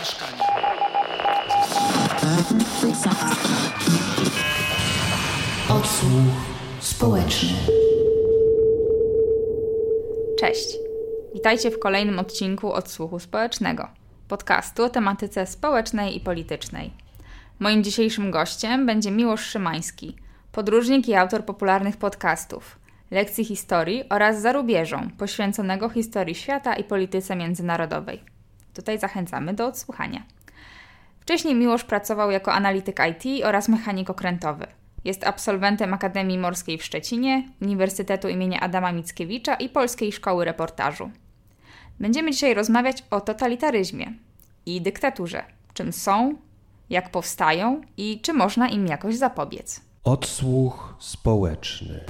mieszkania. Odsłuch społeczny. Cześć. Witajcie w kolejnym odcinku Odsłuchu Społecznego, podcastu o tematyce społecznej i politycznej. Moim dzisiejszym gościem będzie Miłosz Szymański, podróżnik i autor popularnych podcastów, lekcji historii oraz zarubieżą poświęconego historii świata i polityce międzynarodowej. Tutaj zachęcamy do odsłuchania. Wcześniej Miłosz pracował jako analityk IT oraz mechanik okrętowy. Jest absolwentem Akademii Morskiej w Szczecinie, Uniwersytetu im. Adama Mickiewicza i Polskiej Szkoły Reportażu. Będziemy dzisiaj rozmawiać o totalitaryzmie i dyktaturze. Czym są, jak powstają i czy można im jakoś zapobiec. Odsłuch społeczny.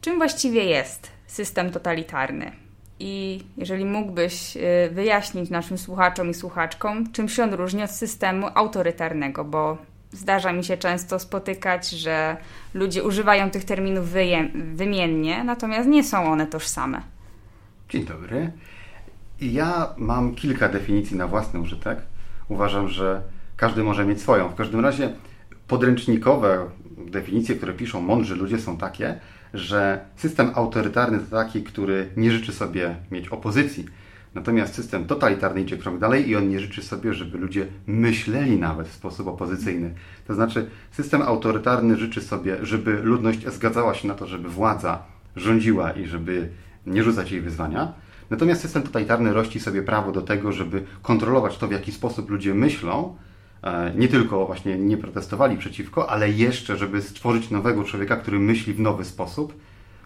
Czym właściwie jest system totalitarny? I jeżeli mógłbyś y, wyjaśnić naszym słuchaczom i słuchaczkom, czym się on różni od systemu autorytarnego, bo zdarza mi się często spotykać, że ludzie używają tych terminów wymiennie, natomiast nie są one tożsame. Dzień dobry. Ja mam kilka definicji na własny użytek. Uważam, że każdy może mieć swoją. W każdym razie podręcznikowe definicje, które piszą mądrzy ludzie, są takie, że system autorytarny to taki, który nie życzy sobie mieć opozycji. Natomiast system totalitarny idzie krok dalej i on nie życzy sobie, żeby ludzie myśleli nawet w sposób opozycyjny. To znaczy, system autorytarny życzy sobie, żeby ludność zgadzała się na to, żeby władza rządziła i żeby nie rzucać jej wyzwania. Natomiast system totalitarny rości sobie prawo do tego, żeby kontrolować to, w jaki sposób ludzie myślą, nie tylko właśnie nie protestowali przeciwko, ale jeszcze, żeby stworzyć nowego człowieka, który myśli w nowy sposób,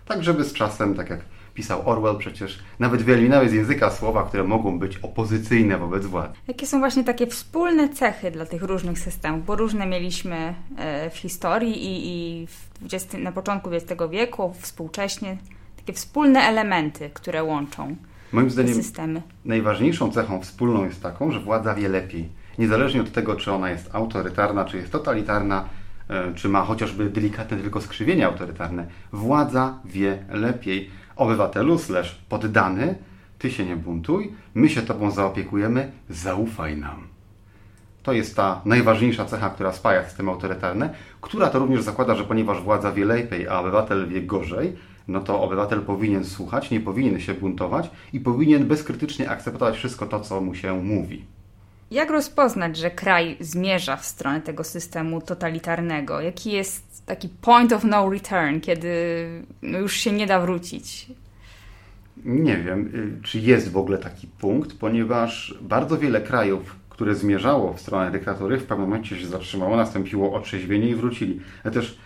tak żeby z czasem, tak jak pisał Orwell przecież, nawet wyeliminały z języka słowa, które mogą być opozycyjne wobec władzy. Jakie są właśnie takie wspólne cechy dla tych różnych systemów? Bo różne mieliśmy e, w historii i, i w 20, na początku XX wieku, współcześnie, takie wspólne elementy, które łączą Moim zdaniem systemy. najważniejszą cechą wspólną jest taką, że władza wie lepiej niezależnie od tego, czy ona jest autorytarna, czy jest totalitarna, e, czy ma chociażby delikatne tylko skrzywienie autorytarne, władza wie lepiej. Obywatelu slash poddany, ty się nie buntuj, my się tobą zaopiekujemy, zaufaj nam. To jest ta najważniejsza cecha, która spaja systemy autorytarne, która to również zakłada, że ponieważ władza wie lepiej, a obywatel wie gorzej, no to obywatel powinien słuchać, nie powinien się buntować i powinien bezkrytycznie akceptować wszystko to, co mu się mówi. Jak rozpoznać, że kraj zmierza w stronę tego systemu totalitarnego? Jaki jest taki point of no return, kiedy no już się nie da wrócić? Nie wiem, y, czy jest w ogóle taki punkt, ponieważ bardzo wiele krajów, które zmierzało w stronę dyktatury, w pewnym momencie się zatrzymało, nastąpiło otrzeźwienie i wrócili. Ale też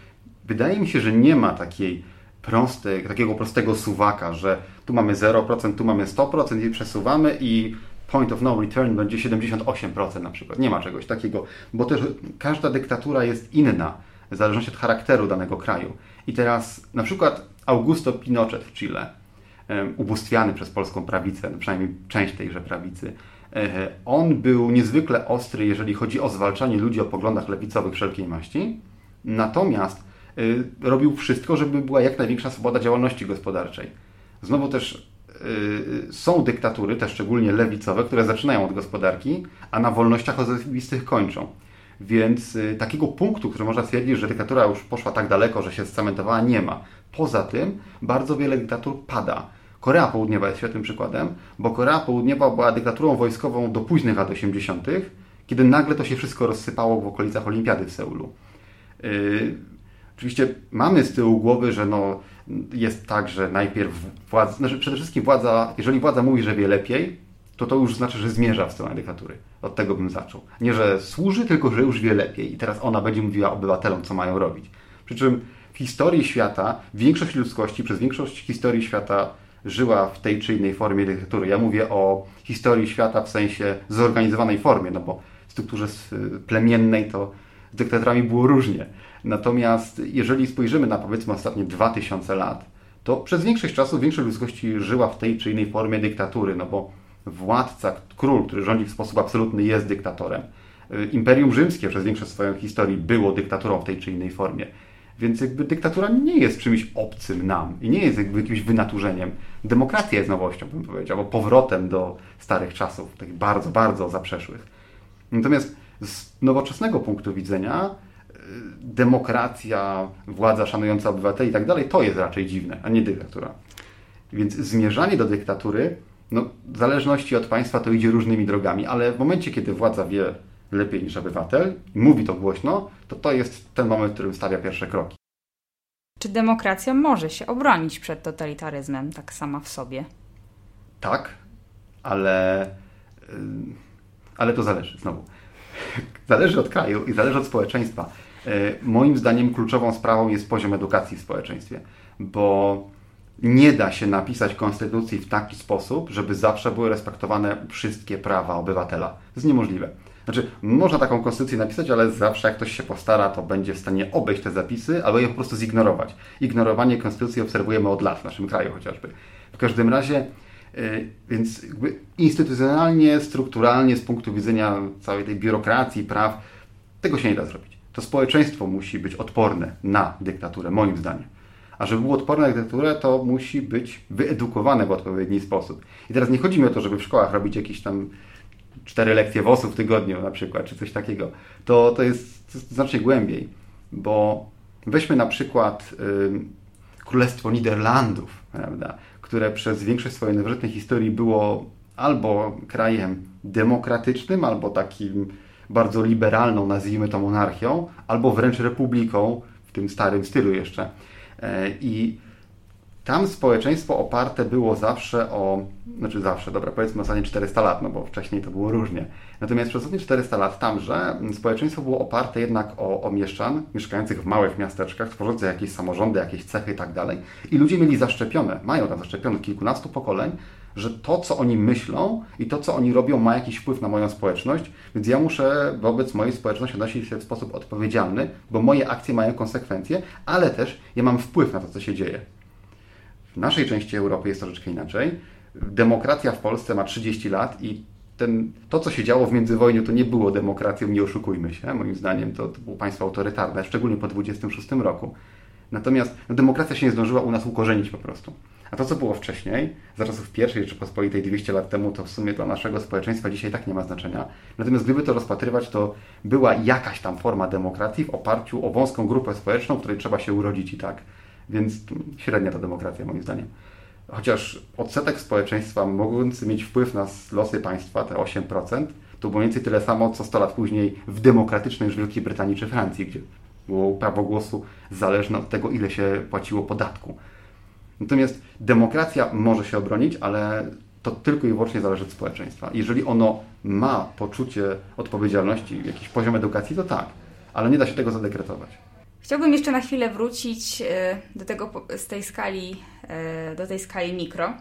wydaje mi się, że nie ma takiej prostej, takiego prostego suwaka, że tu mamy 0%, tu mamy 100% i przesuwamy i point of no return będzie 78% na przykład. Nie ma czegoś takiego, bo też każda dyktatura jest inna, w zależności od charakteru danego kraju. I teraz na przykład Augusto Pinochet w Chile, ubóstwiany przez polską prawicę, no przynajmniej część tejże prawicy, e, on był niezwykle ostry, jeżeli chodzi o zwalczanie ludzi o poglądach lewicowych wszelkiej maści, natomiast e, robił wszystko, żeby była jak największa swoboda działalności gospodarczej. Znowu też są dyktatury, te szczególnie lewicowe, które zaczynają od gospodarki, a na wolnościach osobistych kończą. Więc y, takiego punktu, który można stwierdzić, że dyktatura już poszła tak daleko, że się scementowała, nie ma. Poza tym bardzo wiele dyktatur pada. Korea Południowa jest świetnym przykładem, bo Korea Południowa była dyktaturą wojskową do późnych lat 80., kiedy nagle to się wszystko rozsypało w okolicach Olimpiady w Seulu. Oczywiście mamy z tyłu głowy, że no, jest tak, że najpierw władza, znaczy przede wszystkim władza, jeżeli władza mówi, że wie lepiej, to to już znaczy, że zmierza w stronę dyktatury. Od tego bym zaczął. Nie, że służy, tylko że już wie lepiej i teraz ona będzie mówiła obywatelom, co mają robić. Przy czym w historii świata większość ludzkości przez większość historii świata żyła w tej czy innej formie dyktatury. Ja mówię o historii świata w sensie zorganizowanej formie, no bo w strukturze plemiennej to z dyktatorami było różnie. Natomiast jeżeli spojrzymy na powiedzmy ostatnie 2000 lat, to przez większość czasu większość ludzkości żyła w tej czy innej formie dyktatury, no bo władca, król, który rządzi w sposób absolutny, jest dyktatorem. Imperium Rzymskie przez większość swojej historii było dyktaturą w tej czy innej formie. Więc jakby dyktatura nie jest czymś obcym nam i nie jest jakby jakimś wynaturzeniem. Demokracja jest nowością, bym powiedział, powrotem do starych czasów, takich bardzo, bardzo zaprzeszłych. Natomiast z nowoczesnego punktu widzenia y, demokracja, władza szanująca obywateli i tak dalej, to jest raczej dziwne, a nie dyktatura. Więc zmierzanie do dyktatury, no, w zależności od państwa to idzie różnymi drogami, ale w momencie, kiedy władza wie lepiej niż obywatel i mówi to głośno, to to jest ten moment, w którym stawia pierwsze kroki. Czy demokracja może się obronić przed totalitaryzmem tak sama w sobie? Tak, ale, y, ale to zależy znowu. Zależy od kraju i zależy od społeczeństwa. Y, moim zdaniem kluczową sprawą jest poziom edukacji w społeczeństwie, bo nie da się napisać konstytucji w taki sposób, żeby zawsze były respektowane wszystkie prawa obywatela. To jest niemożliwe. Znaczy, można taką konstytucję napisać, ale zawsze jak ktoś się postara, to będzie w stanie obejść te zapisy, albo je po prostu zignorować. Ignorowanie konstytucji obserwujemy od lat w naszym kraju chociażby. W każdym razie, yy, więc instytucjonalnie, strukturalnie, z punktu widzenia całej tej biurokracji, praw, tego się nie da zrobić. To społeczeństwo musi być odporne na dyktaturę, moim zdaniem. A żeby było odporne na dyktaturę, to musi być wyedukowane w odpowiedni sposób. I teraz nie chodzi mi o to, żeby w szkołach robić jakieś tam cztery lekcje WOS-u w tygodniu na przykład, czy coś takiego. To, to jest znacznie głębiej, bo weźmy na przykład y, Królestwo Niderlandów, prawda, które przez większość swojej nowożytnej historii było albo krajem demokratycznym, albo takim bardzo liberalną, nazwijmy to monarchią, albo wręcz republiką w tym starym stylu jeszcze. E, I tam społeczeństwo oparte było zawsze o, znaczy zawsze, dobra, powiedzmy ostatnie 400 lat, no bo wcześniej to było różnie. Natomiast przez ostatnie 400 lat tamże społeczeństwo było oparte jednak o, o mieszczan mieszkających w małych miasteczkach, tworzących jakieś samorządy, jakieś cechy i tak dalej. I ludzie mieli zaszczepione, mają tam zaszczepione kilkunastu pokoleń, że to, co oni myślą i to, co oni robią, ma jakiś wpływ na moją społeczność, więc ja muszę wobec mojej społeczności odnosić się w sposób odpowiedzialny, bo moje akcje mają konsekwencje, ale też ja mam wpływ na to, co się dzieje. W naszej części Europy jest troszeczkę inaczej. Demokracja w Polsce ma 30 lat i ten, to, co się działo w międzywojniu, to nie było demokracją, nie oszukujmy się. Moim zdaniem to, to było państwo autorytarne, szczególnie po 26 roku. Natomiast no, demokracja się nie zdążyła u nas ukorzenić po prostu. A to, co było wcześniej, za czasów pierwszej Rzeczypospolitej 200 lat temu, to w sumie dla naszego społeczeństwa dzisiaj tak nie ma znaczenia. Natomiast gdyby to rozpatrywać, to była jakaś tam forma demokracji w oparciu o wąską grupę społeczną, której trzeba się urodzić i tak. Więc średnia ta demokracja, moim zdaniem. Chociaż odsetek społeczeństwa mogący mieć wpływ na losy państwa, te 8%, to mniej więcej tyle samo, co 100 lat później w demokratycznej już Wielkiej Brytanii czy Francji, gdzie było prawo głosu zależne od tego, ile się płaciło podatku. Natomiast demokracja może się obronić, ale to tylko i wyłącznie zależy od społeczeństwa. Jeżeli ono ma poczucie odpowiedzialności, jakiś poziom edukacji, to tak, ale nie da się tego zadekretować. Chciałbym jeszcze na chwilę wrócić e, do tego z tej skali, e, do tej skali mikro,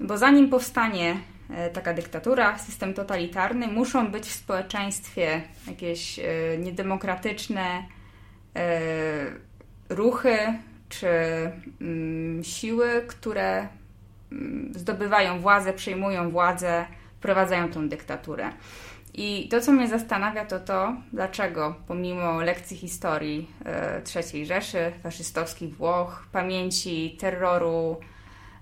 bo zanim powstanie e, taka dyktatura, system totalitarny, muszą być w społeczeństwie jakieś niedemokratyczne ruchy czy mm, siły, które mm, zdobywają władzę, przejmują władzę, wprowadzają tą dyktaturę. I to, co mnie zastanawia, to to, dlaczego pomimo lekcji historii e, III Rzeszy, faszystowskich Włoch, pamięci terroru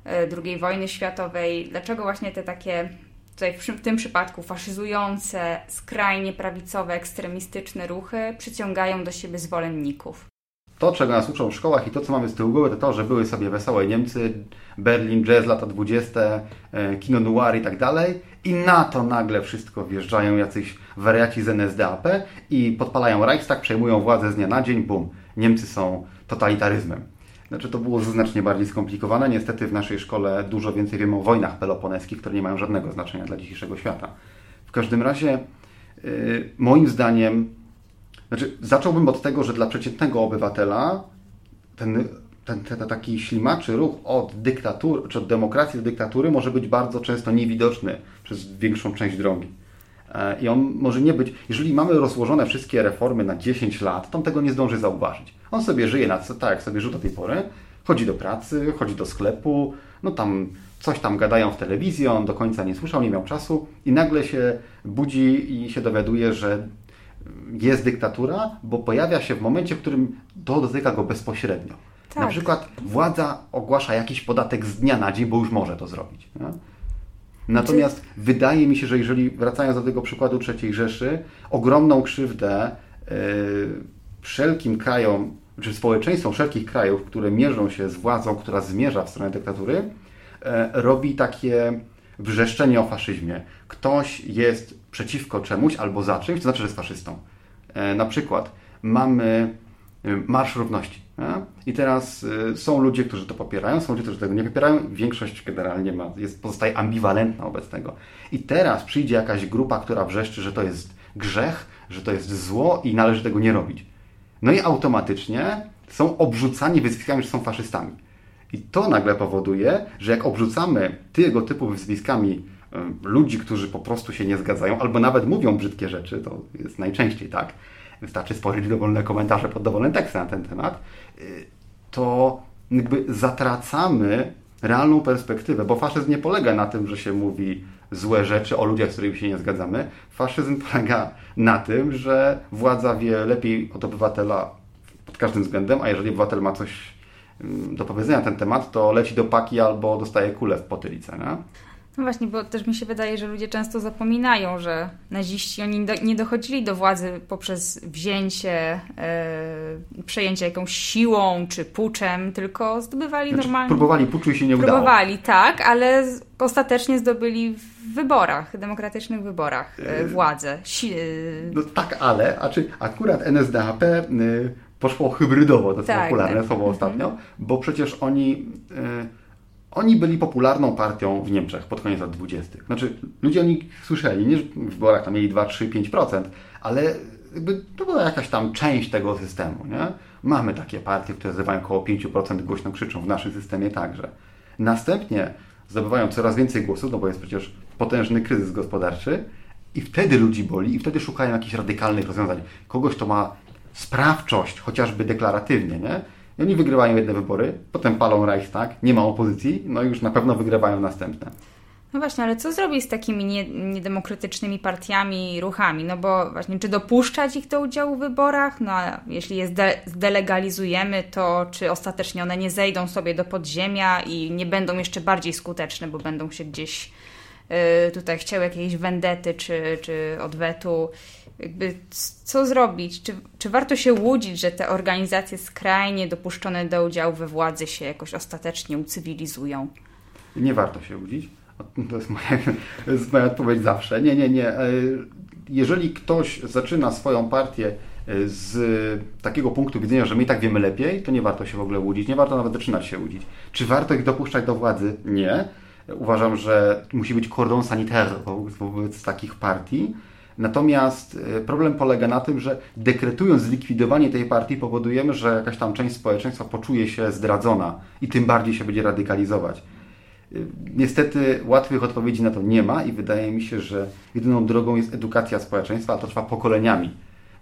e, II wojny światowej, dlaczego właśnie te takie, tutaj w tym przypadku faszyzujące, skrajnie prawicowe, ekstremistyczne ruchy przyciągają do siebie zwolenników? To, czego nas uczą w szkołach i to, co mamy z tyłu głowy, to to, że były sobie wesołe Niemcy, Berlin, jazz, lata 20., e, kino noir i tak dalej i na to nagle wszystko wjeżdżają jacyś wariaci z NSDAP i podpalają Reichstag, przejmują władzę z dnia na dzień, bum, Niemcy są totalitaryzmem. Znaczy to było znacznie bardziej skomplikowane. Niestety w naszej szkole dużo więcej wiemy o wojnach peloponeskich, które nie mają żadnego znaczenia dla dzisiejszego świata. W każdym razie, yy, moim zdaniem, znaczy zacząłbym od tego, że dla przeciętnego obywatela ten ten, ten, taki ślimaczy ruch od dyktatury, czy od demokracji do dyktatury może być bardzo często niewidoczny przez większą część drogi. E, I on może nie być, jeżeli mamy rozłożone wszystkie reformy na 10 lat, to on tego nie zdąży zauważyć. On sobie żyje na, tak, jak sobie żył do tej pory, chodzi do pracy, chodzi do sklepu, no tam coś tam gadają w telewizji, on do końca nie słyszał, nie miał czasu i nagle się budzi i się dowiaduje, że jest dyktatura, bo pojawia się w momencie, w którym to dotyka go bezpośrednio. Tak. Na przykład władza ogłasza jakiś podatek z dnia na dzień, bo już może to zrobić. Natomiast wydaje mi się, że jeżeli wracając do tego przykładu III Rzeszy, ogromną krzywdę yy, wszelkim krajom, czy społeczeństwom wszelkich krajów, które mierzą się z władzą, która zmierza w stronę dyktatury, e, robi takie wrzeszczenie o faszyzmie. Ktoś jest przeciwko czemuś albo za czymś, to znaczy, że jest faszystą. E, na przykład mamy e, Marsz Równości. Nie? I teraz e, są ludzie, którzy to popierają, są ludzie, którzy tego nie popierają. Większość generalnie ma, jest, pozostaje ambiwalentna wobec tego. I teraz przyjdzie jakaś grupa, która wrzeszczy, że to jest grzech, że to jest zło i należy tego nie robić. No i automatycznie są obrzucani wyzwiskami, że są faszystami. I to nagle powoduje, że jak obrzucamy tego typu wyzwiskami ludzi, którzy po prostu się nie zgadzają, albo nawet mówią brzydkie rzeczy, to jest najczęściej tak, wystarczy stworzyć dowolne komentarze pod dowolne teksty na ten temat, y, to jakby zatracamy realną perspektywę, bo faszyzm nie polega na tym, że się mówi złe rzeczy o ludziach, z którymi się nie zgadzamy. Faszyzm polega na tym, że władza wie lepiej od obywatela pod każdym względem, a jeżeli obywatel ma coś do powiedzenia na ten temat, to leci do paki albo dostaje kulę w potylicę. Nie? No właśnie, bo też mi się wydaje, że ludzie często zapominają, że naziści oni do, nie dochodzili do władzy poprzez wzięcie, e, przejęcie jakąś siłą czy puczem, tylko zdobywali Znaczy, normalnie. próbowali puczu i się nie udało. Próbowali, tak, ale ostatecznie zdobyli w wyborach, demokratycznych wyborach e, władzę. Si, e, No tak, ale a czy akurat NSDAP y, poszło hybrydowo, to jest Tak, popularne tak. słowo ostatnio, bo przecież oni, y, oni byli popularną partią w Niemczech pod koniec lat 20. Znaczy, ludzie o nich słyszeli, nie w wyborach tam mieli 2, 3, 5%, ale to była jakaś tam część tego systemu, nie? Mamy takie partie, które zdobywają około 5%, głośno krzyczą w naszym systemie także. Następnie zdobywają coraz więcej głosów, no bo jest przecież potężny kryzys gospodarczy i wtedy ludzi boli i wtedy szukają jakichś radykalnych rozwiązań. Kogoś, kto ma sprawczość, chociażby deklaratywnie, nie? I oni wygrywają jedne wybory, potem palą Reichstag, nie ma opozycji, no i już na pewno wygrywają następne. No właśnie, ale co zrobić z takimi nie, niedemokratycznymi partiami i ruchami? No bo właśnie, czy dopuszczać ich do udziału w wyborach? No a jeśli je zde, zdelegalizujemy, to czy ostatecznie one nie zejdą sobie do podziemia i nie będą jeszcze bardziej skuteczne, bo będą się gdzieś y, tutaj chciały jakiejś wendety czy, czy odwetu? Jakby co zrobić? Czy, czy warto się łudzić, że te organizacje skrajnie dopuszczone do udziału we władzy się jakoś ostatecznie ucywilizują? Nie warto się łudzić. To jest moja, to jest moja odpowiedź zawsze. Nie, nie, nie. E, Jeżeli ktoś zaczyna swoją partię e, z takiego punktu widzenia, że my i tak wiemy lepiej, to nie warto się w ogóle łudzić. Nie warto nawet zaczynać się łudzić. Czy warto ich dopuszczać do władzy? Nie. Uważam, że musi być cordon sanitaire wobec takich partii. Natomiast e, problem polega na tym, że dekretując zlikwidowanie tej partii powodujemy, że jakaś tam część społeczeństwa poczuje się zdradzona i tym bardziej się będzie radykalizować. Y, Niestety łatwych odpowiedzi na to nie ma i wydaje mi się, że jedyną drogą jest edukacja społeczeństwa, a to trwa pokoleniami.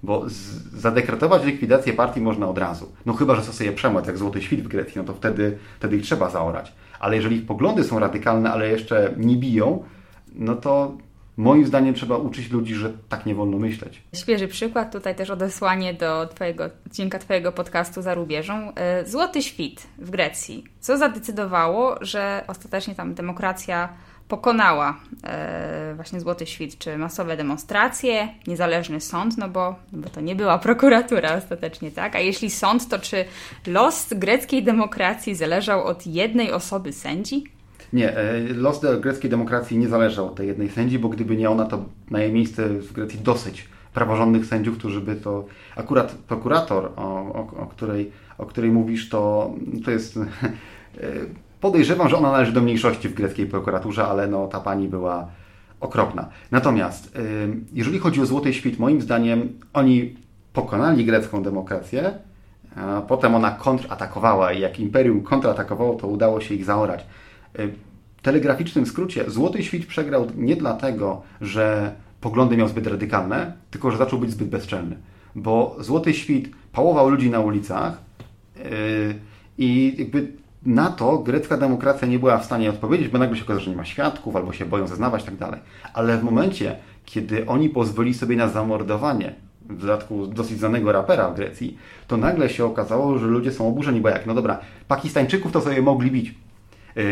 Bo zadekretować likwidację partii można od razu. No chyba, że stosuje przemoc, jak Złoty Świt w Grecji, no to wtedy, wtedy ich trzeba zaorać. Ale jeżeli ich poglądy są radykalne, ale jeszcze nie biją, no to moim zdaniem trzeba uczyć ludzi, że tak nie wolno myśleć. Świeży przykład, tutaj też odesłanie do twojego, odcinka Twojego podcastu za rubieżą. E, Złoty świt w Grecji. Co zadecydowało, że ostatecznie tam demokracja pokonała e, właśnie Złoty Świt? Czy masowe demonstracje, niezależny sąd, no bo, bo to nie była prokuratura ostatecznie, tak? A jeśli sąd, to czy los greckiej demokracji zależał od jednej osoby sędzi? Nie, e, los greckiej demokracji nie zależał od tej jednej sędzi, bo gdyby nie ona, to na jej miejsce w Grecji dosyć praworządnych sędziów, którzy by to... Akurat prokurator, o, o, o, której, o której mówisz, to, to jest... e, Podejrzewam, że ona należy do mniejszości w greckiej prokuraturze, ale no, ta pani była okropna. Natomiast, e, jeżeli chodzi o Złoty Świt, moim zdaniem oni pokonali grecką demokrację, a potem ona kontratakowała i jak imperium kontratakowało, to udało się ich zaorać. W telegraficznym skrócie, Złoty Świt przegrał nie dlatego, że poglądy miał zbyt radykalne, tylko że zaczął być zbyt bezczelny. Bo Złoty Świt pałował ludzi na ulicach yy, i jakby na to grecka demokracja nie była w stanie odpowiedzieć, bo nagle się okazało, że nie ma świadków, albo się boją zeznawać tak dalej. Ale w momencie, kiedy oni pozwolili sobie na zamordowanie w dodatku dosyć znanego rapera w Grecji, to nagle się okazało, że ludzie są oburzeni, bo jak, no dobra, Pakistańczyków to sobie mogli bić. Yy,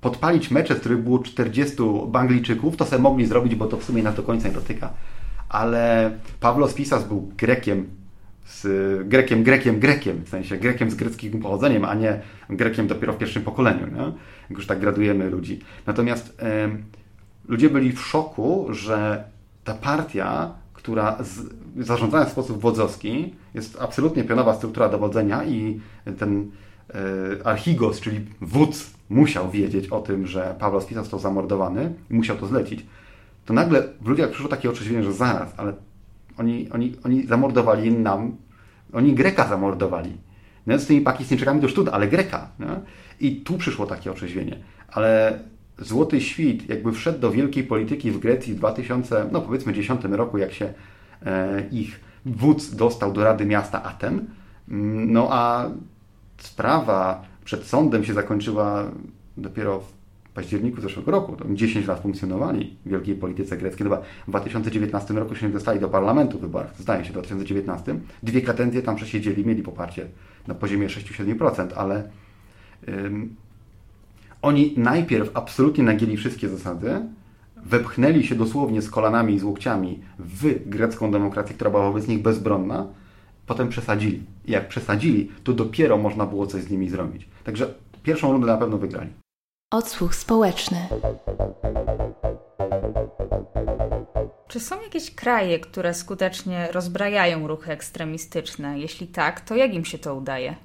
podpalić mecze, w których było 40 Banglijczyków, to sobie mogli zrobić, bo to w sumie nas do końca nie dotyka. Ale Pawlos Pisas był Grekiem, z Grekiem, Grekiem, Grekiem, w sensie Grekiem z greckim pochodzeniem, a nie Grekiem dopiero w pierwszym pokoleniu, nie? już tak gradujemy ludzi. Natomiast ludzie byli w szoku, że ta partia, która z, zarządzana w sposób wodzowski, jest absolutnie pionowa struktura dowodzenia i ten e, archigos, czyli wódz, musiał wiedzieć o tym, że Pawlos Pisas został zamordowany i musiał to zlecić. To nagle w ludziach przyszło takie otrzeźwienie, że zaraz, ale oni, oni, oni zamordowali nam, oni Greka zamordowali. No, z tymi Pakistańczykami to już ale Greka. No? I tu przyszło takie otrzeźwienie. Ale złoty świt jakby wszedł do wielkiej polityki w Grecji w 2000, no powiedzmy 10 roku, jak się e, ich wódz dostał do Rady Miasta Aten. Mm, no a sprawa przed sądem się zakończyła dopiero w październiku zeszłego roku. To 10 lat funkcjonowali w wielkiej polityce greckiej. Chyba w 2019 roku się dostali do parlamentu w wyborach, zdaje się, w 2019. Dwie kadencje tam przesiedzieli, mieli poparcie na poziomie 6-7%, ale oni najpierw absolutnie nagięli wszystkie zasady, wepchnęli się dosłownie z kolanami i z łokciami w grecką demokrację, która była wobec nich bezbronna, potem przesadzili. I jak przesadzili, to dopiero można było coś z nimi zrobić. Także pierwszą rundę na pewno wygrali. Odsłuch społeczny. Czy są jakieś kraje, które skutecznie rozbrajają ruchy ekstremistyczne? Jeśli tak, to jak im się to udaje?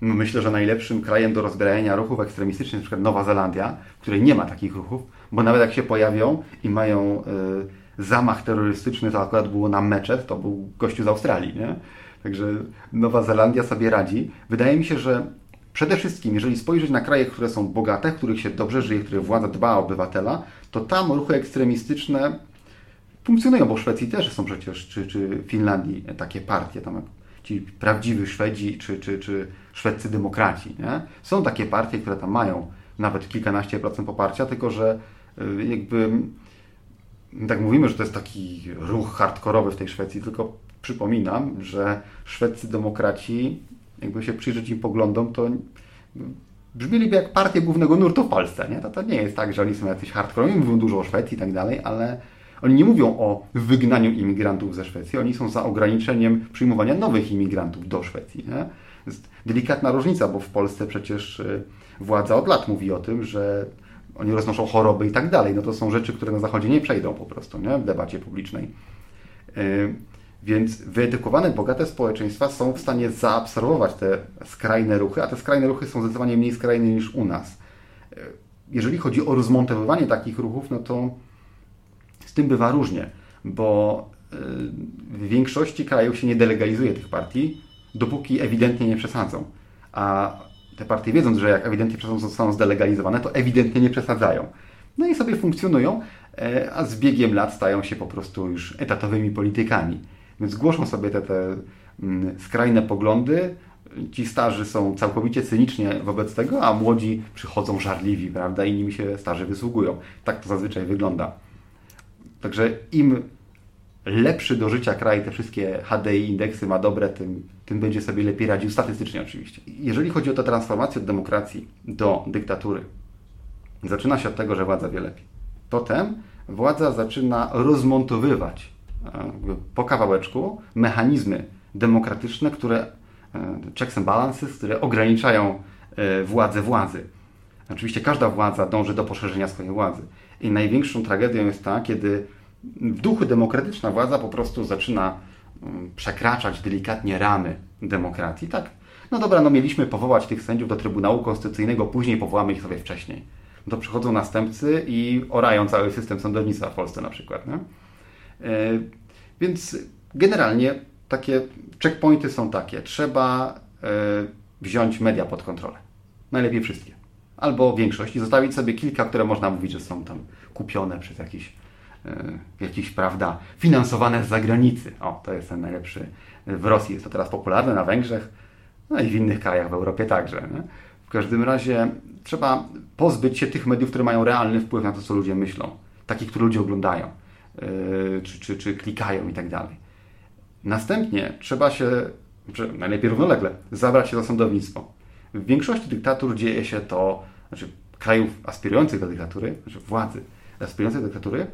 No, myślę, że najlepszym krajem do rozbrajania ruchów ekstremistycznych jest na przykład Nowa Zelandia, w której nie ma takich ruchów, bo nawet jak się pojawią i mają y, zamach terrorystyczny, to akurat było na meczet, to był gościu z Australii, nie? Także Nowa Zelandia sobie radzi. Wydaje mi się, że przede wszystkim, jeżeli spojrzeć na kraje, które są bogate, w których się dobrze żyje, w których władza dba o obywatela, to tam ruchy ekstremistyczne funkcjonują, bo w Szwecji też są przecież, czy, czy Finlandii takie partie, tam ci prawdziwi Szwedzi, czy, czy, czy szwedzcy demokraci. Nie? Są takie partie, które tam mają nawet kilkanaście procent poparcia, tylko że y, jakby tak mówimy, że to jest taki ruch hardkorowy w tej Szwecji, tylko przypominam, że szwedzcy demokraci, jakby się przyjrzeć im poglądom, to brzmieliby jak partia głównego nurtu w Polsce. Nie? To, to nie jest tak, że oni są jacyś hardkorowi, mówią dużo o Szwecji i tak dalej, ale oni nie mówią o wygnaniu imigrantów ze Szwecji, oni są za ograniczeniem przyjmowania nowych imigrantów do Szwecji. Nie? Jest delikatna różnica, bo w Polsce przecież y, władza od lat mówi o tym, że oni roznoszą choroby i tak dalej. No to są rzeczy, które na Zachodzie nie przejdą po prostu nie? w debacie publicznej. Y, więc wyedukowane, bogate społeczeństwa są w stanie zaabsorbować te skrajne ruchy, a te skrajne ruchy są zdecydowanie mniej skrajne niż u nas. Y, jeżeli chodzi o rozmontowywanie takich ruchów, no to z tym bywa różnie, bo w większości krajów się nie delegalizuje tych partii, dopóki ewidentnie nie przesadzą. A te partie wiedząc, że jak ewidentnie zostaną zdelegalizowane, to ewidentnie nie przesadzają. No i sobie funkcjonują, e, a z biegiem lat stają się po prostu już etatowymi politykami. Więc głoszą sobie te, te mm, skrajne poglądy. Ci starzy są całkowicie cynicznie wobec tego, a młodzi przychodzą żarliwi, prawda, i nimi się starzy wysługują. Tak to zazwyczaj wygląda. Także im lepszy do życia kraj, te wszystkie HDI indeksy ma dobre, tym, tym będzie sobie lepiej radził, statystycznie oczywiście. Jeżeli chodzi o tę transformację od demokracji do dyktatury, zaczyna się od tego, że władza wie lepiej. Potem władza zaczyna rozmontowywać e, po kawałeczku mechanizmy demokratyczne, które e, checks and balances, które ograniczają e, władzę władzy. Oczywiście każda władza dąży do poszerzenia swojej władzy. I największą tragedią jest ta, kiedy w duchu demokratyczna władza po prostu zaczyna mm, przekraczać delikatnie ramy demokracji. Tak, no dobra, no mieliśmy powołać tych sędziów do Trybunału Konstytucyjnego, później powołamy ich sobie wcześniej. No to przychodzą następcy i orają cały system sądownictwa w Polsce na przykład. Nie? Yy, więc generalnie takie checkpointy są takie. Trzeba yy, wziąć media pod kontrolę. Najlepiej wszystkie. Albo większość i zostawić sobie kilka, które można mówić, że są tam kupione przez jakiś E, jakieś, prawda, finansowane z zagranicy. O, to jest ten najlepszy. W Rosji jest to teraz popularne, na Węgrzech, no i w innych krajach w Europie także. Nie? W każdym razie trzeba pozbyć się tych mediów, które mają realny wpływ na to, co ludzie myślą. Takich, które ludzie oglądają, yy, czy, czy, czy klikają i tak dalej. Następnie trzeba się, najlepiej równolegle, zabrać się za sądownictwo. W większości dyktatur dzieje się to, znaczy krajów aspirujących do dyktatury, znaczy władzy aspirujących do dyktatury,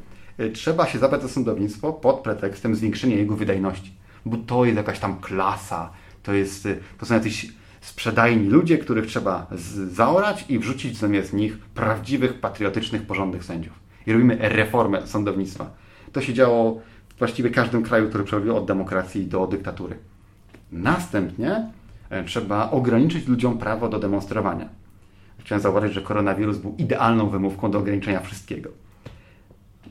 trzeba się zabrać za sądownictwo pod pretekstem zwiększenia jego wydajności. Bo to jest jakaś tam klasa, to, jest, y, to są jacyś sprzedajni ludzie, których trzeba zaorać i wrzucić zamiast nich prawdziwych, patriotycznych, porządnych sędziów. I robimy reformę sądownictwa. To się działo w właściwie każdym kraju, który przechodził od demokracji do dyktatury. Następnie e, trzeba ograniczyć ludziom prawo do demonstrowania. Chciałem zauważyć, że koronawirus był idealną wymówką do ograniczenia wszystkiego.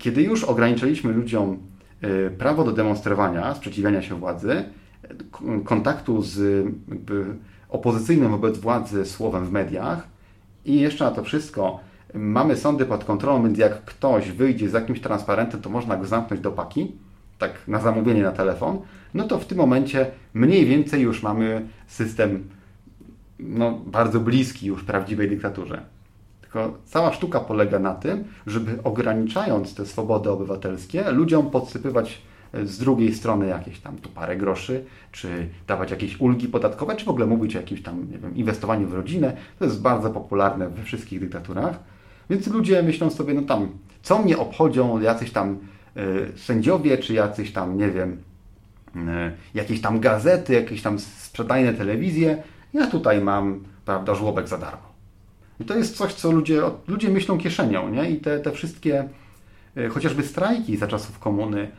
Kiedy już ograniczyliśmy ludziom e, prawo do demonstrowania, sprzeciwiania się władzy, kontaktu z opozycyjnym wobec władzy słowem w mediach i jeszcze na to wszystko mamy sądy pod kontrolą, więc jak ktoś wyjdzie z jakimś transparentem, to można go zamknąć do paki, tak na zamówienie na telefon, no to w tym momencie mniej więcej już mamy system no, bardzo bliski już prawdziwej dyktaturze. Tylko cała sztuka polega na tym, żeby ograniczając te swobody obywatelskie, ludziom podsypywać z drugiej strony jakieś tam tu parę groszy, czy dawać jakieś ulgi podatkowe, czy w ogóle mówić o jakimś tam, nie wiem, inwestowaniu w rodzinę. To jest bardzo popularne we wszystkich dyktaturach. Więc ludzie myślą sobie, no tam, co mnie obchodzą jacyś tam y, sędziowie, czy jacyś tam, nie wiem, y, jakieś tam gazety, jakieś tam sprzedajne telewizje. Ja tutaj mam, prawda, żłobek za darmo. I to jest coś, co ludzie, ludzie myślą kieszenią, nie? I te, te wszystkie, y, chociażby strajki za czasów komuny,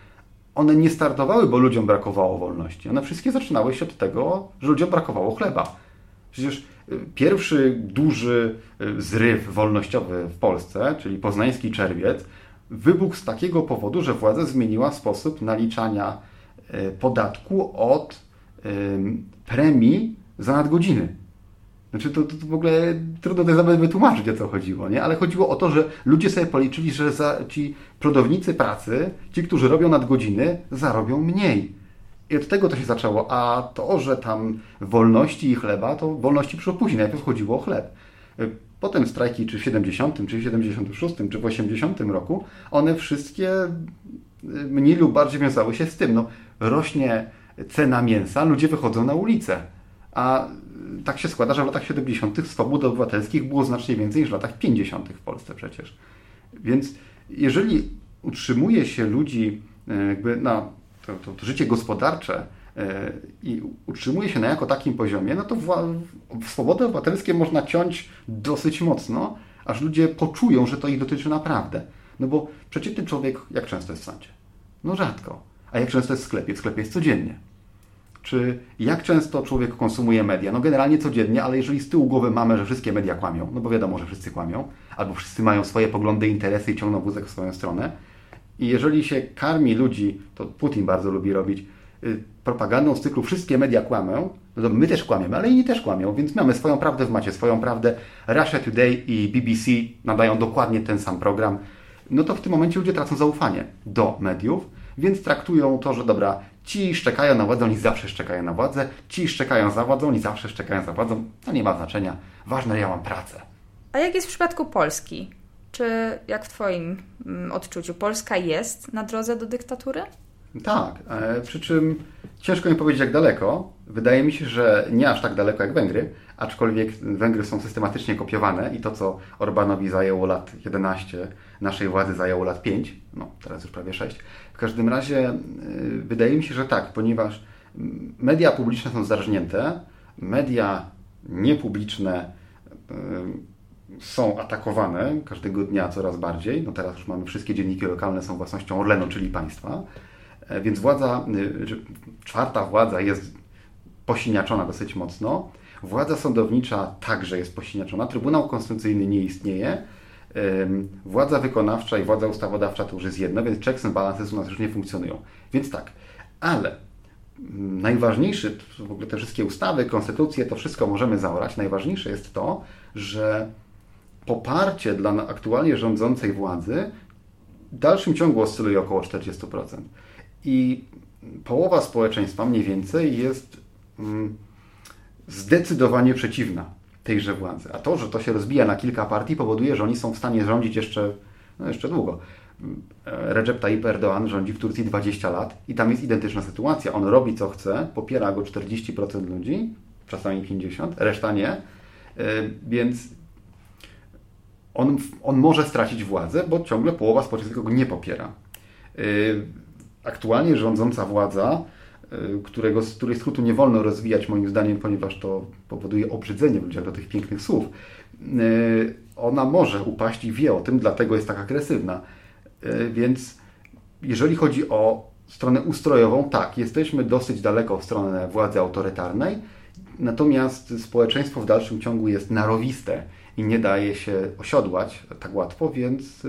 one nie startowały, bo ludziom brakowało wolności. One wszystkie zaczynały się od tego, że ludziom brakowało chleba. Przecież y, pierwszy duży y, zryw wolnościowy w Polsce, czyli poznański czerwiec, wybuchł z takiego powodu, że władza zmieniła sposób naliczania podatku od premii za nadgodziny. Znaczy to, to, to w ogóle trudno to nawet wytłumaczyć, o co chodziło, nie? Ale chodziło o to, że ludzie sobie policzyli, że ci prodownicy pracy, ci, którzy robią nadgodziny, zarobią mniej. I od tego to się zaczęło. A to, że tam wolności i chleba, to wolności przyszło później. Najpierw chodziło o chleb. Potem strajki, czy w 70, czy w 76, czy w 80 roku, one wszystkie mniej lub bardziej wiązały się z tym. No, rośnie cena mięsa, ludzie wychodzą na ulicę. A tak się składa, że w latach 70. swobód obywatelskich było znacznie więcej niż w latach 50. w Polsce przecież. Więc jeżeli utrzymuje się ludzi e, jakby na to, to, to życie gospodarcze e, i utrzymuje się na jako takim poziomie, no to swobody obywatelskie można ciąć dosyć mocno, aż ludzie poczują, że to ich dotyczy naprawdę. No bo przeciętny człowiek jak często jest w sądzie? No rzadko. A jak często jest w sklepie? W sklepie jest codziennie czy jak często człowiek konsumuje media? No generalnie codziennie, ale jeżeli z tyłu głowy mamy, że wszystkie media kłamią, no bo wiadomo, że wszyscy kłamią, albo wszyscy mają swoje poglądy, interesy i ciągną wózek w swoją stronę. I jeżeli się karmi ludzi, to Putin bardzo lubi robić, y, propagandą z cyklu wszystkie media kłamią, no to my też kłamiemy, ale inni też kłamią, więc mamy swoją prawdę w macie, swoją prawdę. Russia Today i BBC nadają dokładnie ten sam program. No to w tym momencie ludzie tracą zaufanie do mediów, więc traktują to, że dobra, Ci szczekają na władzę, oni zawsze szczekają na władzę. Ci szczekają za władzą, oni zawsze szczekają za władzą. To nie ma znaczenia. Ważne, że ja mam pracę. A jak jest w przypadku Polski? Czy jak w Twoim mm, odczuciu Polska jest na drodze do dyktatury? Tak, e, przy czym ciężko mi powiedzieć jak daleko. Wydaje mi się, że nie aż tak daleko jak Węgry, aczkolwiek Węgry są systematycznie kopiowane i to, co Orbanowi zajęło lat 11, naszej władzy zajęło lat 5, no teraz już prawie 6. W każdym razie y, wydaje mi się, że tak, ponieważ media publiczne są zarżnięte, media niepubliczne y, są atakowane każdego dnia coraz bardziej. No teraz już mamy wszystkie dzienniki lokalne są własnością Orlenu, czyli państwa. E, więc władza, y, czwarta władza jest posiniaczona dosyć mocno. Władza sądownicza także jest posiniaczona. Trybunał Konstytucyjny nie istnieje. Władza wykonawcza i władza ustawodawcza to już jest jedno, więc checks and balances u nas już nie funkcjonują. Więc tak, ale najważniejszy, w ogóle te wszystkie ustawy, konstytucje, to wszystko możemy zaorać. Najważniejsze jest to, że poparcie dla aktualnie rządzącej władzy w dalszym ciągu oscyluje około 40%. I połowa społeczeństwa mniej więcej jest mm, zdecydowanie przeciwna tejże władzy. A to, że to się rozbija na kilka partii, powoduje, że oni są w stanie rządzić jeszcze, no jeszcze długo. Recep Tayyip Erdoğan rządzi w Turcji 20 lat i tam jest identyczna sytuacja. On robi co chce, popiera go 40% ludzi, czasami 50%, reszta nie. Więc on, on może stracić władzę, bo ciągle połowa społeczeństwa go nie popiera. Aktualnie rządząca władza Y, którego, z której skrótu nie wolno rozwijać moim zdaniem, ponieważ to powoduje obrzydzenie w ludziach do tych pięknych słów. Y, ona może upaść i wie o tym, dlatego jest tak agresywna. Y, więc jeżeli chodzi o stronę ustrojową, tak, jesteśmy dosyć daleko w stronę władzy autorytarnej, natomiast społeczeństwo w dalszym ciągu jest narowiste i nie daje się osiodłać tak łatwo, więc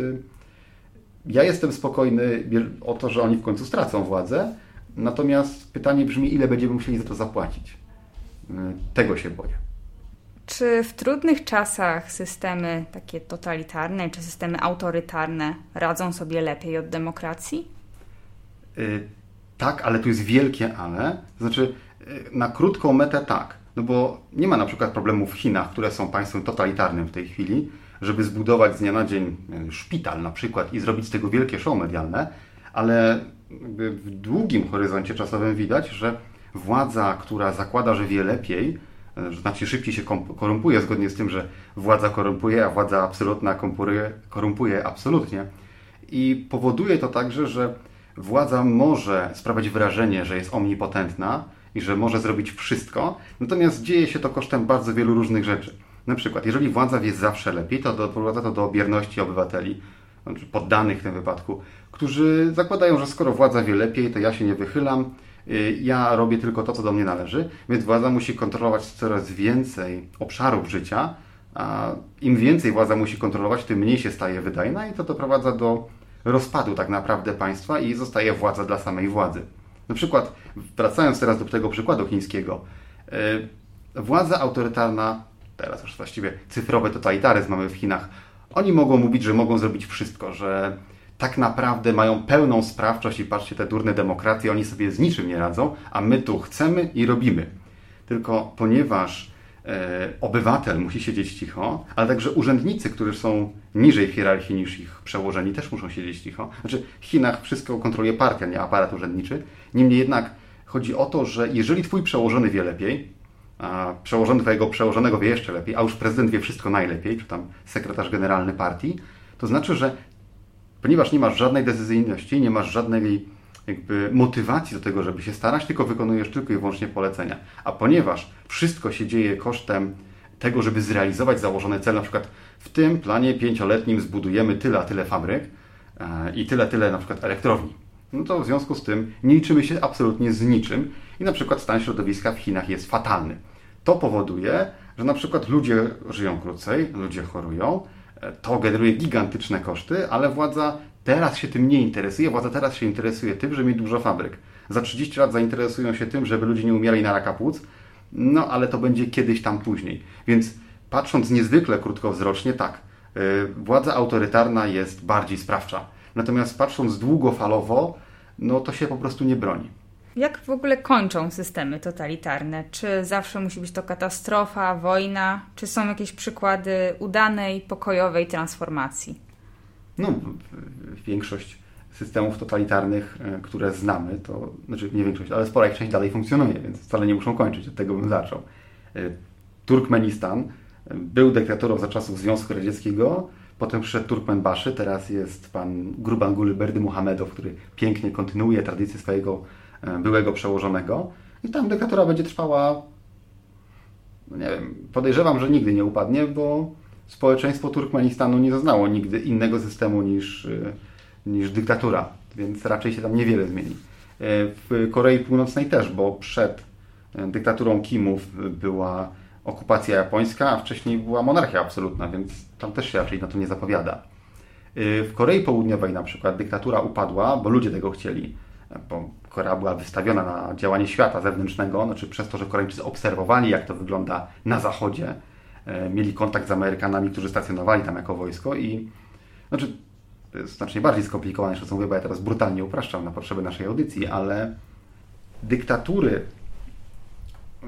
ja jestem spokojny o to, że oni w końcu stracą władzę, Natomiast pytanie brzmi, ile będziemy musieli za to zapłacić. Y, tego się boję. Czy w trudnych czasach systemy takie totalitarne czy systemy autorytarne radzą sobie lepiej od demokracji? Yy, tak, ale tu jest wielkie ale. Znaczy, yy, na krótką metę tak. No bo nie ma na przykład problemu w Chinach, które są państwem totalitarnym w tej chwili, żeby zbudować z dnia na dzień szpital na przykład i zrobić z tego wielkie show medialne, ale w długim horyzoncie czasowym widać, że władza, która zakłada, że wie lepiej, że znacznie szybciej się korumpuje, zgodnie z tym, że władza korumpuje, a władza absolutna korumpuje, korumpuje absolutnie. I powoduje to także, że władza może sprawiać wrażenie, że jest omnipotentna i że może zrobić wszystko, natomiast dzieje się to kosztem bardzo wielu różnych rzeczy. Na przykład, jeżeli władza wie zawsze lepiej, to doprowadza to do bierności obywateli, znaczy poddanych w tym wypadku, którzy zakładają, że skoro władza wie lepiej, to ja się nie wychylam, y, ja robię tylko to, co do mnie należy, więc władza musi kontrolować coraz więcej obszarów życia, a im więcej władza musi kontrolować, tym mniej się staje wydajna i to doprowadza do rozpadu tak naprawdę państwa i zostaje władza dla samej władzy. Na przykład, wracając teraz do tego przykładu chińskiego, y, władza autorytarna, teraz już właściwie cyfrowy totalitaryzm mamy w Chinach, oni mogą mówić, że mogą zrobić wszystko, że tak naprawdę mają pełną sprawczość i patrzcie, te durne demokracje, oni sobie z niczym nie radzą, a my tu chcemy i robimy. Tylko ponieważ e, obywatel musi siedzieć cicho, ale także urzędnicy, którzy są niżej w hierarchii niż ich przełożeni, też muszą siedzieć cicho. Znaczy, w Chinach wszystko kontroluje partia, nie aparat urzędniczy. Niemniej jednak chodzi o to, że jeżeli twój przełożony wie lepiej, przełożony twojego przełożonego wie jeszcze lepiej, a już prezydent wie wszystko najlepiej, czy tam sekretarz generalny partii, to znaczy, że ponieważ nie masz żadnej decyzyjności, nie masz żadnej jakby motywacji do tego, żeby się starać, tylko wykonujesz tylko i wyłącznie polecenia. A ponieważ wszystko się dzieje kosztem tego, żeby zrealizować założony cel, na przykład w tym planie pięcioletnim zbudujemy tyle a tyle fabryk e, i tyle, tyle na przykład elektrowni. No to w związku z tym nie liczymy się absolutnie z niczym i na przykład stan środowiska w Chinach jest fatalny. To powoduje, że na przykład ludzie żyją krócej, ludzie chorują, to generuje gigantyczne koszty, ale władza teraz się tym nie interesuje. Władza teraz się interesuje tym, że mieć dużo fabryk. Za 30 lat zainteresują się tym, żeby ludzie nie umierali na raka płuc, no ale to będzie kiedyś tam później. Więc patrząc niezwykle krótkowzrocznie, tak, yy, władza autorytarna jest bardziej sprawcza. Natomiast patrząc długofalowo, no to się po prostu nie broni. Jak w ogóle kończą systemy totalitarne? Czy zawsze musi być to katastrofa, wojna? Czy są jakieś przykłady udanej, pokojowej transformacji? No, większość systemów totalitarnych, e, które znamy, to znaczy nie większość, ale spora ich część dalej funkcjonuje, więc wcale nie muszą kończyć. Od tego bym zaczął. E, Turkmenistan e, był dyktatorą za czasów Związku Radzieckiego, potem przyszedł Turkmenbaszy, teraz jest pan Gurbanguly Berdy Muhammedow, który pięknie kontynuuje tradycję swojego byłego przełożonego i tam dyktatura będzie trwała, no nie wiem, podejrzewam, że nigdy nie upadnie, bo społeczeństwo Turkmenistanu nie zaznało nigdy innego systemu niż, e, niż dyktatura, więc raczej się tam niewiele zmieni. E, w Korei Północnej też, bo przed dyktaturą Kimów była okupacja japońska, a wcześniej była monarchia absolutna, więc tam też się raczej na to nie zapowiada. W Korei Południowej na przykład dyktatura upadła, bo ludzie tego chcieli bo Korea była wystawiona na działanie świata zewnętrznego, znaczy przez to, że Koreańczycy obserwowali, jak to wygląda na zachodzie, e, mieli kontakt z Amerykanami, którzy stacjonowali tam jako wojsko i znaczy to jest znacznie bardziej skomplikowane co mówię, bo ja teraz brutalnie upraszczam na potrzeby naszej audycji, ale dyktatury,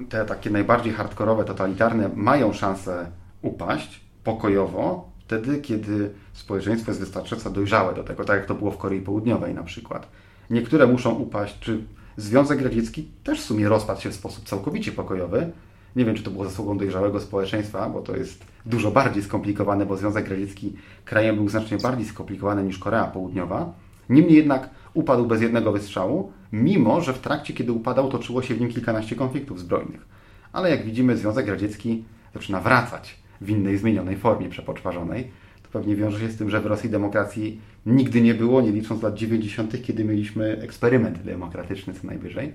te takie najbardziej hardkorowe, totalitarne, mają szansę upaść pokojowo, wtedy, kiedy społeczeństwo jest wystarczająco dojrzałe do tego, tak jak to było w Korei Południowej na przykład. Niektóre muszą upaść, czy Związek Radziecki też w sumie rozpadł się w sposób całkowicie pokojowy. Nie wiem, czy to było zasługą dojrzałego społeczeństwa, bo to jest dużo bardziej skomplikowane, bo Związek Radziecki krajem był znacznie bardziej skomplikowany niż Korea Południowa. Niemniej jednak upadł bez jednego wystrzału, mimo że w trakcie, kiedy upadał, toczyło się w nim kilkanaście konfliktów zbrojnych. Ale jak widzimy, Związek Radziecki zaczyna wracać w innej, zmienionej formie przepoczwarzonej. Pewnie wiąże się z tym, że w Rosji demokracji nigdy nie było, nie licząc lat 90., kiedy mieliśmy eksperyment demokratyczny co najwyżej.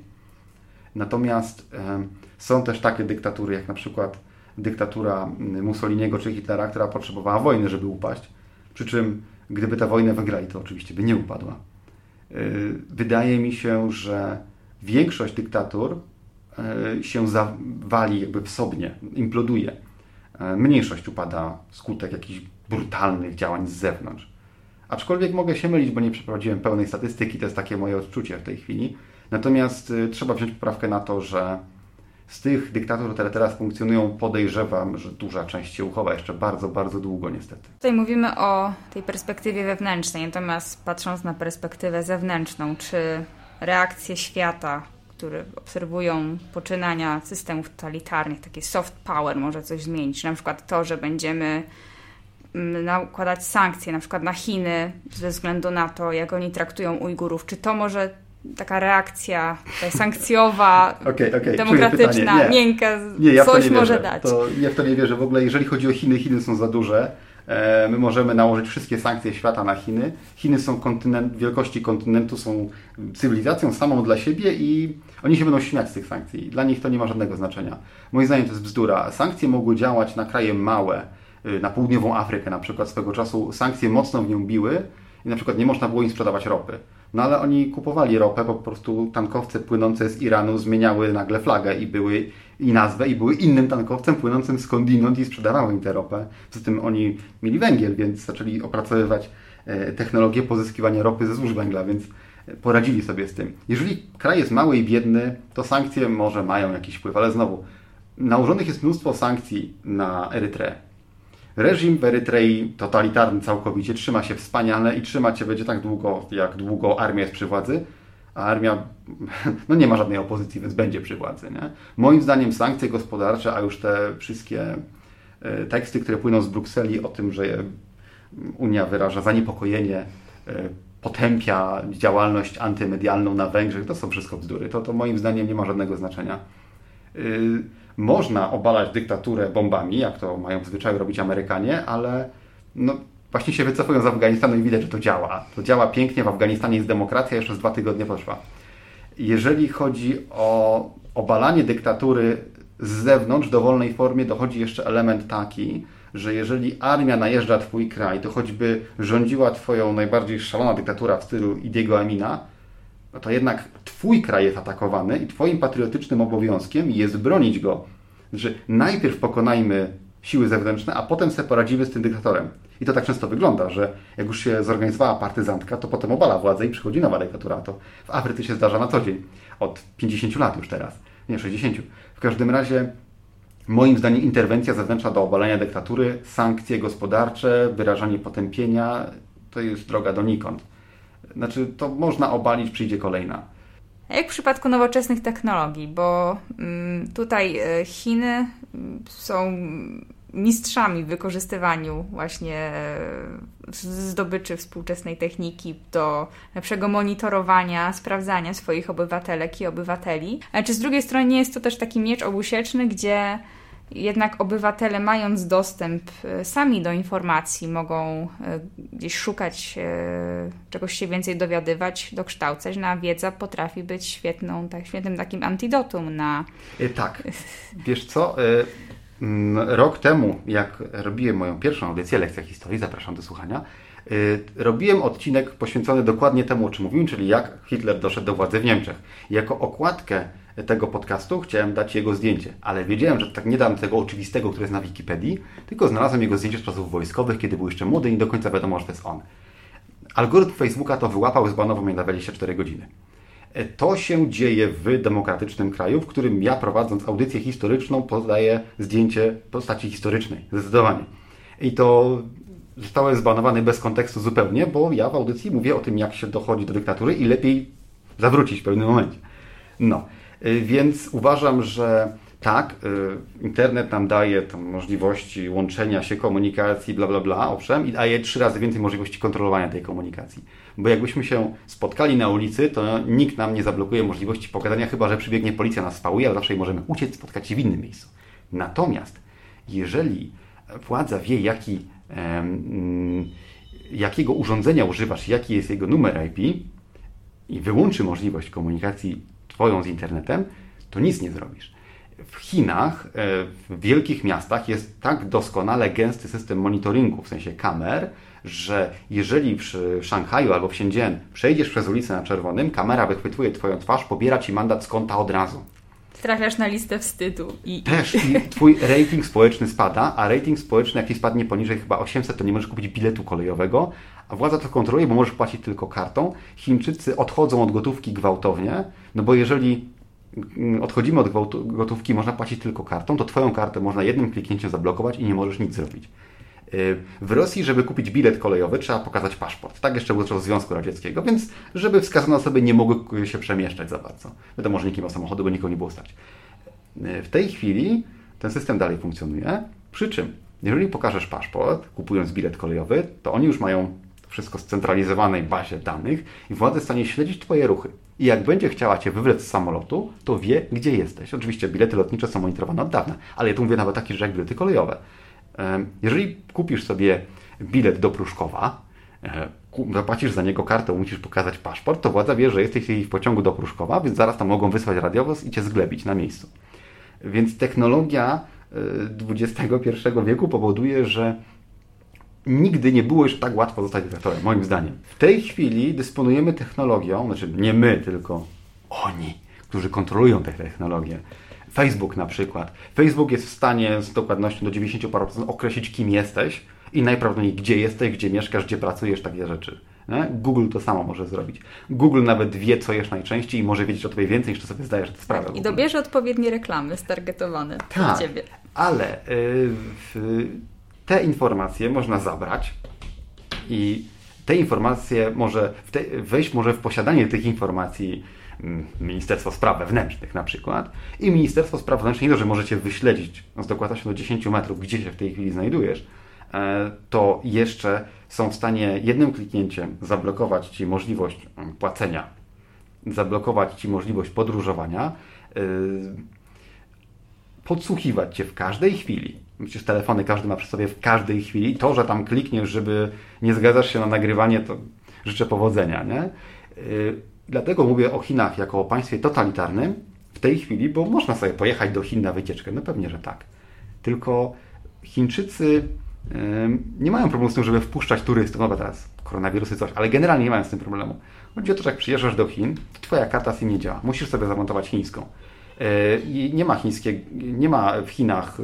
Natomiast e, są też takie dyktatury, jak na przykład dyktatura Mussoliniego czy Hitlera, która potrzebowała wojny, żeby upaść. Przy czym, gdyby tę wojnę wygrali, to oczywiście by nie upadła. E, wydaje mi się, że większość dyktatur e, się zawali jakby w sobie, imploduje. E, mniejszość upada wskutek jakichś brutalnych działań z zewnątrz. Aczkolwiek mogę się mylić, bo nie przeprowadziłem pełnej statystyki, to jest takie moje odczucie w tej chwili. Natomiast y, trzeba wziąć poprawkę na to, że z tych dyktatur, które teraz funkcjonują, podejrzewam, że duża część się uchowa jeszcze bardzo, bardzo długo niestety. Tutaj mówimy o tej perspektywie wewnętrznej, natomiast patrząc na perspektywę zewnętrzną, czy reakcje świata, które obserwują poczynania systemów totalitarnych, takie soft power może coś zmienić, na przykład to, że będziemy nakładać sankcje na przykład na Chiny ze względu na to, jak oni traktują Ujgurów, czy to może taka reakcja sankcjowa, okay, okay. demokratyczna, miękka, nie, ja coś może wierzę. dać. To, ja w to nie wierzę. W ogóle jeżeli chodzi o Chiny, Chiny są za duże. E, my możemy nałożyć wszystkie sankcje świata na Chiny. Chiny są kontynent, wielkości kontynentu, są cywilizacją samą dla siebie i oni się będą śmiać z tych sankcji. Dla nich to nie ma żadnego znaczenia. Moim zdaniem to jest bzdura. Sankcje mogły działać na kraje małe, na południową Afrykę na przykład swego czasu. Sankcje mocno w nią biły i na przykład nie można było im sprzedawać ropy. No ale oni kupowali ropę, po prostu tankowce płynące z Iranu zmieniały nagle flagę i były i nazwę i były innym tankowcem płynącym skądinąd i sprzedawały im tę ropę. Poza tym oni mieli węgiel, więc zaczęli opracowywać e, technologię pozyskiwania ropy ze złóż węgla, więc e, poradzili sobie z tym. Jeżeli kraj jest mały i biedny, to sankcje może mają jakiś wpływ, ale znowu, nałożonych jest mnóstwo sankcji na Erytreę Reżim w Erytrei, totalitarny całkowicie, trzyma się wspaniale i trzymać się będzie tak długo, jak długo armia jest przy władzy, a armia no nie ma żadnej opozycji, więc będzie przy władzy. Nie? Moim zdaniem sankcje gospodarcze, a już te wszystkie e, teksty, które płyną z Brukseli o tym, że Unia wyraża zaniepokojenie, e, potępia działalność antymedialną na Węgrzech, to są wszystko bzdury. To, to moim zdaniem nie ma żadnego znaczenia. Można obalać dyktaturę bombami, jak to mają w zwyczaju robić Amerykanie, ale no, właśnie się wycofują z Afganistanu i widać, że to działa. To działa pięknie, w Afganistanie jest demokracja, jeszcze z dwa tygodnie poszła. Jeżeli chodzi o obalanie dyktatury z zewnątrz, w dowolnej formie, dochodzi jeszcze element taki, że jeżeli armia najeżdża Twój kraj, to choćby rządziła Twoją najbardziej szalona dyktatura w stylu Idiego Amina, no to jednak Twój kraj jest atakowany i Twoim patriotycznym obowiązkiem jest bronić go. Że najpierw pokonajmy siły zewnętrzne, a potem sobie poradzimy z tym dyktatorem. I to tak często wygląda, że jak już się zorganizowała partyzantka, to potem obala władzę i przychodzi nowa dyktatura. To w Afryce się zdarza na co dzień. Od 50 lat już teraz. Nie, 60. W każdym razie Moim zdaniem interwencja zewnętrzna do obalenia dyktatury, sankcje gospodarcze, wyrażanie potępienia to jest droga donikąd. Znaczy, to można obalić, przyjdzie kolejna. Jak w przypadku nowoczesnych technologii, bo mm, tutaj e, Chiny mm, są mistrzami w wykorzystywaniu właśnie e, zdobyczy współczesnej techniki do lepszego monitorowania, sprawdzania swoich obywatelek i obywateli. Ale czy z drugiej strony nie jest to też taki miecz obusieczny, gdzie jednak obywatele, mając dostęp e, sami do informacji, mogą e, gdzieś szukać, e, czegoś się więcej dowiadywać, dokształcać. No, a wiedza potrafi być świetną, tak, świetnym takim antidotum na. Tak. Wiesz co? Rok temu, jak robiłem moją pierwszą audycję, lekcja historii, zapraszam do słuchania, robiłem odcinek poświęcony dokładnie temu, o czym mówiłem, czyli jak Hitler doszedł do władzy w Niemczech. Jako okładkę tego podcastu chciałem dać jego zdjęcie, ale wiedziałem, że tak nie dam tego oczywistego, które jest na Wikipedii, tylko znalazłem jego zdjęcie z czasów wojskowych, kiedy był jeszcze młody i do końca wiadomo, że to jest on. Algorytm Facebooka to wyłapał zbanował mnie na 24 godziny. E, to się dzieje w demokratycznym kraju, w którym ja prowadząc audycję historyczną podaję zdjęcie postaci historycznej, zdecydowanie. I to zostały zbanowane bez kontekstu zupełnie, bo ja w audycji mówię o tym, jak się dochodzi do dyktatury i lepiej zawrócić w pewnym momencie. No, więc uważam, że tak, y, internet nam daje możliwości łączenia się, komunikacji, bla, bla, bla, owszem, i daje trzy razy więcej możliwości kontrolowania tej komunikacji. Bo jakbyśmy się spotkali na ulicy, to nikt nam nie zablokuje możliwości pogadania, chyba że przybiegnie policja nas spałuje, ale zawsze możemy uciec, spotkać się w innym miejscu. Natomiast jeżeli władza wie, jaki, jakiego urządzenia używasz, jaki jest jego numer IP i wyłączy możliwość komunikacji Twoją z internetem, to nic nie zrobisz. W Chinach, e, w wielkich miastach jest tak doskonale gęsty system monitoringu, w sensie kamer, że jeżeli w Szanghaju albo w Shenzhen przejdziesz przez ulicę na czerwonym, kamera wychwytuje Twoją twarz, pobiera Ci mandat z konta od razu. Trafiasz na listę wstydu. I... Też i Twój rating społeczny spada, a rating społeczny, jak spadnie poniżej chyba 800, to nie możesz kupić biletu kolejowego, a władza to kontroluje, bo możesz płacić tylko kartą. Chińczycy odchodzą od gotówki gwałtownie, no bo jeżeli mm, odchodzimy od gotówki, można płacić tylko kartą, to Twoją kartę można jednym kliknięciem zablokować i nie możesz nic zrobić. Y, w Rosji, żeby kupić bilet kolejowy, trzeba pokazać paszport. Tak jeszcze było czas Związku Radzieckiego, więc żeby wskazane osoby nie mogły się przemieszczać za bardzo. Wiadomo, że nikt nie ma samochodu, bo nikogo nie było stać. Y, w tej chwili ten system dalej funkcjonuje, przy czym jeżeli pokażesz paszport, kupując bilet kolejowy, to oni już mają wszystko scentralizowanej bazie danych i władza jest w stanie śledzić Twoje ruchy. I jak będzie chciała Cię wywlec z samolotu, to wie, gdzie jesteś. Oczywiście bilety lotnicze są monitorowane od dawna, ale ja tu mówię nawet takie rzeczy jak bilety kolejowe. Jeżeli kupisz sobie bilet do Pruszkowa, e, zapłacisz za niego kartą, musisz pokazać paszport, to władza wie, że jesteś w pociągu do Pruszkowa, więc zaraz tam mogą wysłać radiowóz i cię zglebić na miejscu. Więc technologia XXI e, wieku powoduje, że nigdy nie było już tak łatwo zostać dyrektorem, moim zdaniem. W tej chwili dysponujemy technologią, znaczy nie my, tylko oni, którzy kontrolują tę technologię, Facebook na przykład. Facebook jest w stanie z dokładnością do 90% określić, kim jesteś i najprawdopodobniej gdzie jesteś, gdzie mieszkasz, gdzie pracujesz, takie rzeczy. Nie? Google to samo może zrobić. Google nawet wie, co jesz najczęściej i może wiedzieć o tobie więcej, niż to sobie zdajesz sprawę. I dobierze odpowiednie reklamy stargetowane tak, do ciebie. Ale yy, te informacje można zabrać i te informacje może, te, wejść może w posiadanie tych informacji Mm, Ministerstwo Spraw Wewnętrznych na przykład i Ministerstwo Spraw Wewnętrznych nie to, że możecie wyśledzić z dokładnością do 10 metrów, gdzie się w tej chwili znajdujesz, e, to jeszcze są w stanie jednym kliknięciem zablokować Ci możliwość mm, płacenia, zablokować Ci możliwość podróżowania, e, podsłuchiwać Cię w każdej chwili. Przecież telefony każdy ma przy sobie w każdej chwili. To, że tam klikniesz, żeby nie zgadzasz się na nagrywanie, to życzę powodzenia, nie? E, Dlatego mówię o Chinach jako o państwie totalitarnym w tej chwili, bo można sobie pojechać do Chin na wycieczkę. No pewnie, że tak. Tylko Chińczycy nie mają problemu z tym, żeby wpuszczać turystów. No teraz koronawirusy coś, ale generalnie nie mają z tym problemu. Chodzi o to, że jak przyjeżdżasz do Chin, to twoja karta SIM nie działa. Musisz sobie zamontować chińską. E, I nie ma chińskie, nie ma w Chinach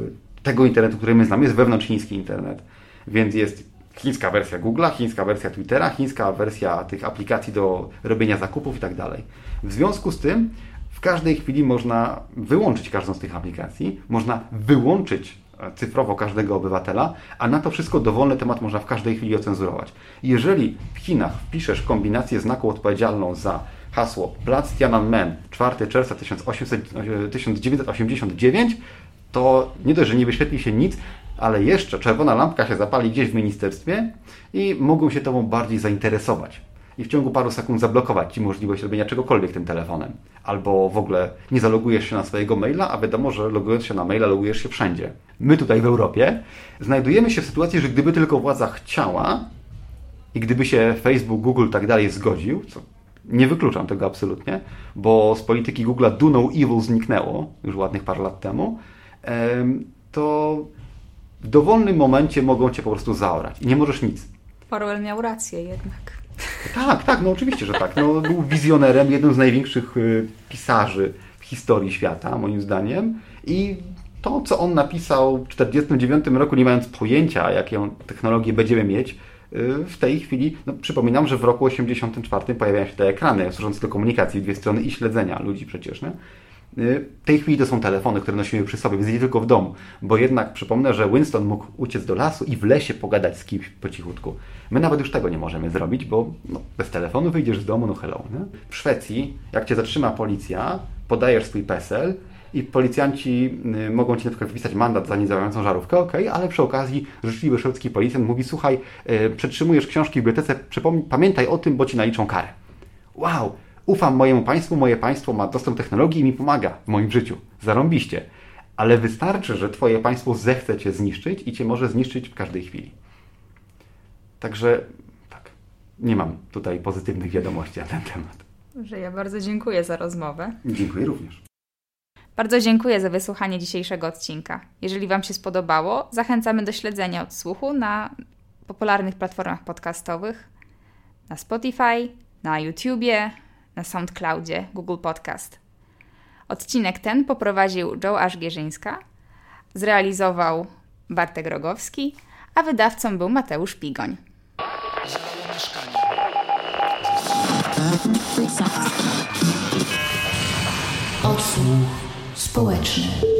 tego internetu, który my znamy, jest wewnątrzchiński internet. Więc jest chińska wersja Google'a, chińska wersja Twittera, chińska wersja tych aplikacji do robienia zakupów i tak dalej. W związku z tym w każdej chwili można wyłączyć każdą z tych aplikacji, można wyłączyć e, cyfrowo każdego obywatela, a na to wszystko dowolny temat można w każdej chwili ocenzurować. Jeżeli w Chinach wpiszesz kombinację znaku odpowiedzialną za hasło Plac Tiananmen 4 czerwca 1800, 1989, to nie dość, że nie wyświetli się nic, ale jeszcze czerwona lampka się zapali gdzieś w ministerstwie i mogą się tobą bardziej zainteresować. I w ciągu paru sekund zablokować Ci możliwość robienia czegokolwiek tym telefonem. Albo w ogóle nie zalogujesz się na swojego maila, a wiadomo, że logując się na maila, logujesz się wszędzie. My tutaj w Europie znajdujemy się w sytuacji, że gdyby tylko władza chciała i gdyby się Facebook, Google i tak dalej zgodził, co nie wykluczam tego absolutnie, bo z polityki Google'a do no evil zniknęło już ładnych parę lat temu, to w dowolnym momencie mogą cię po prostu zaorać i nie możesz nic. Orwell miał rację jednak. Tak, tak, no oczywiście, że tak. No, był wizjonerem, jednym z największych y, pisarzy w historii świata, moim zdaniem. I to, co on napisał w 1949 roku, nie mając pojęcia, jaką technologię będziemy mieć, y, w tej chwili, no, przypominam, że w roku 1984 pojawiają się te ekrany służące do komunikacji, dwie strony i śledzenia ludzi przecież, nie? Y, W tej chwili to są telefony, które nosimy przy sobie, więc nie tylko w domu. Bo jednak przypomnę, że Winston mógł uciec do lasu i w lesie pogadać z kimś po cichutku. My nawet już tego nie możemy zrobić, bo no, bez telefonu wyjdziesz z domu, no hello. Nie? W Szwecji, jak cię zatrzyma policja, podajesz swój PESEL i policjanci y, mogą ci na przykład wypisać mandat za niedziałającą żarówkę, ok, ale przy okazji życzliwy szwedzki policjant mówi, słuchaj, y, przetrzymujesz książki w bibliotece, pamiętaj o tym, bo ci naliczą karę. Wow, ufam mojemu państwu, moje państwo ma dostęp do technologii i mi pomaga w moim życiu. Zarąbiście. Ale wystarczy, że twoje państwo zechce cię zniszczyć i cię może zniszczyć w każdej chwili. Także tak, nie mam tutaj pozytywnych wiadomości na ten temat. Że ja bardzo dziękuję za rozmowę. Dziękuję również. Bardzo dziękuję za wysłuchanie dzisiejszego odcinka. Jeżeli Wam się spodobało, zachęcamy do śledzenia odsłuchu na popularnych platformach podcastowych, na Spotify, na YouTubie, na SoundCloudzie, Google Podcast. Odcinek ten poprowadził Joe Ażgierzyńska, zrealizował Bartek Rogowski, a wydawcą był Mateusz Pigoń. Odsłuch społeczny.